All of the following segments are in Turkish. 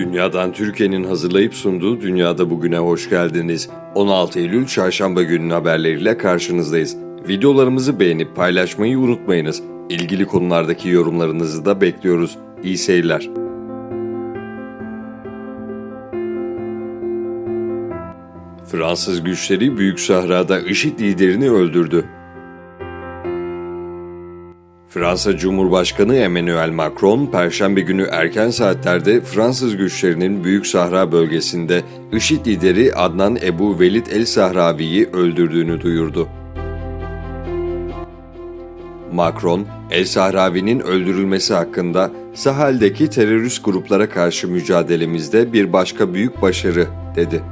Dünyadan Türkiye'nin hazırlayıp sunduğu Dünyada Bugüne hoş geldiniz. 16 Eylül Çarşamba günün haberleriyle karşınızdayız. Videolarımızı beğenip paylaşmayı unutmayınız. İlgili konulardaki yorumlarınızı da bekliyoruz. İyi seyirler. Fransız güçleri Büyük Sahra'da IŞİD liderini öldürdü. Fransa Cumhurbaşkanı Emmanuel Macron, Perşembe günü erken saatlerde Fransız güçlerinin Büyük Sahra bölgesinde IŞİD lideri Adnan Ebu Velid el-Sahravi'yi öldürdüğünü duyurdu. Macron, El-Sahravi'nin öldürülmesi hakkında Sahel'deki terörist gruplara karşı mücadelemizde bir başka büyük başarı, dedi.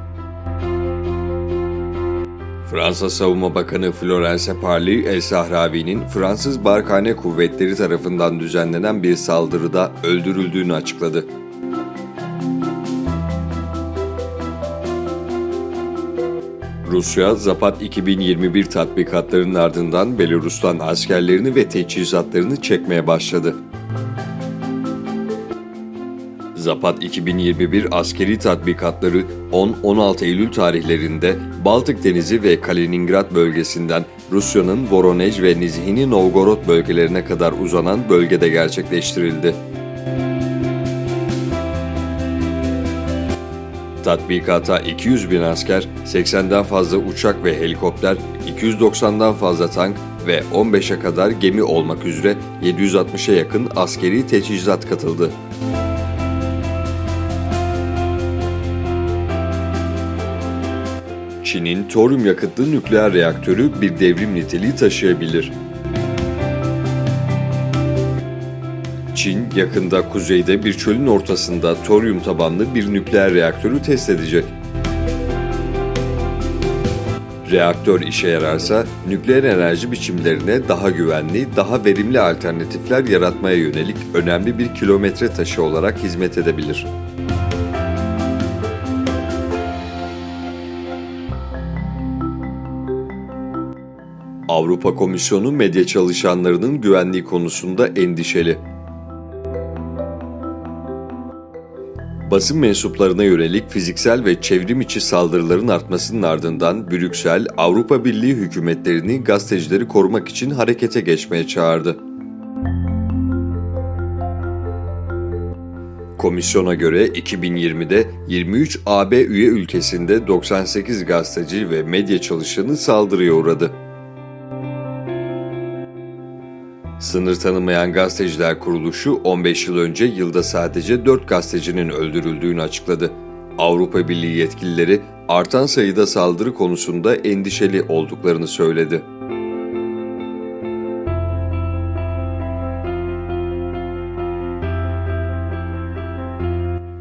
Fransa Savunma Bakanı Florence Parly, El Sahravi'nin Fransız Barkhane Kuvvetleri tarafından düzenlenen bir saldırıda öldürüldüğünü açıkladı. Rusya, Zapat 2021 tatbikatlarının ardından Belarus'tan askerlerini ve teçhizatlarını çekmeye başladı. Zapat 2021 askeri tatbikatları 10-16 Eylül tarihlerinde Baltık Denizi ve Kaliningrad bölgesinden Rusya'nın Voronej ve Nizhini Novgorod bölgelerine kadar uzanan bölgede gerçekleştirildi. Tatbikata 200 bin asker, 80'den fazla uçak ve helikopter, 290'dan fazla tank ve 15'e kadar gemi olmak üzere 760'a yakın askeri teçhizat katıldı. Çin'in toryum yakıtlı nükleer reaktörü bir devrim niteliği taşıyabilir. Çin yakında kuzeyde bir çölün ortasında toryum tabanlı bir nükleer reaktörü test edecek. Reaktör işe yararsa nükleer enerji biçimlerine daha güvenli, daha verimli alternatifler yaratmaya yönelik önemli bir kilometre taşı olarak hizmet edebilir. Avrupa Komisyonu medya çalışanlarının güvenliği konusunda endişeli. Basın mensuplarına yönelik fiziksel ve çevrim içi saldırıların artmasının ardından Brüksel, Avrupa Birliği hükümetlerini gazetecileri korumak için harekete geçmeye çağırdı. Komisyona göre 2020'de 23 AB üye ülkesinde 98 gazeteci ve medya çalışanı saldırıya uğradı. Sınır tanımayan gazeteciler kuruluşu 15 yıl önce yılda sadece 4 gazetecinin öldürüldüğünü açıkladı. Avrupa Birliği yetkilileri artan sayıda saldırı konusunda endişeli olduklarını söyledi.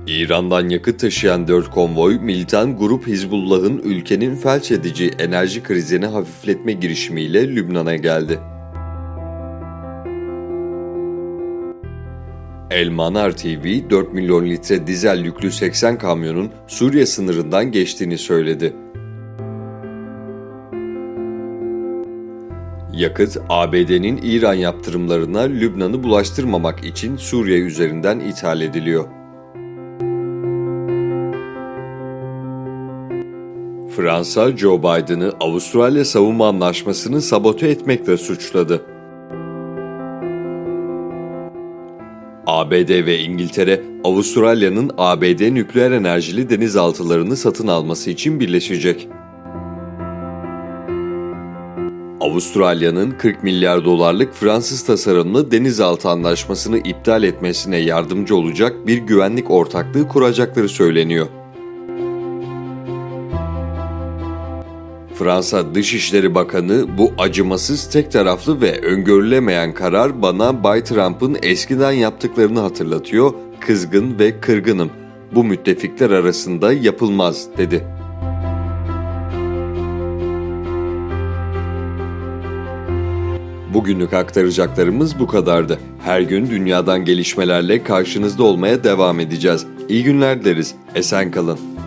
İran'dan yakıt taşıyan 4 konvoy, militan grup Hizbullah'ın ülkenin felç edici enerji krizini hafifletme girişimiyle Lübnan'a geldi. El Manar TV 4 milyon litre dizel yüklü 80 kamyonun Suriye sınırından geçtiğini söyledi. Yakıt, ABD'nin İran yaptırımlarına Lübnan'ı bulaştırmamak için Suriye üzerinden ithal ediliyor. Fransa, Joe Biden'ı Avustralya savunma anlaşmasını sabote etmekle suçladı. ABD ve İngiltere, Avustralya'nın ABD nükleer enerjili denizaltılarını satın alması için birleşecek. Avustralya'nın 40 milyar dolarlık Fransız tasarımlı denizaltı anlaşmasını iptal etmesine yardımcı olacak bir güvenlik ortaklığı kuracakları söyleniyor. Fransa Dışişleri Bakanı bu acımasız tek taraflı ve öngörülemeyen karar bana Bay Trump'ın eskiden yaptıklarını hatırlatıyor, kızgın ve kırgınım. Bu müttefikler arasında yapılmaz dedi. Bugünlük aktaracaklarımız bu kadardı. Her gün dünyadan gelişmelerle karşınızda olmaya devam edeceğiz. İyi günler dileriz. Esen kalın.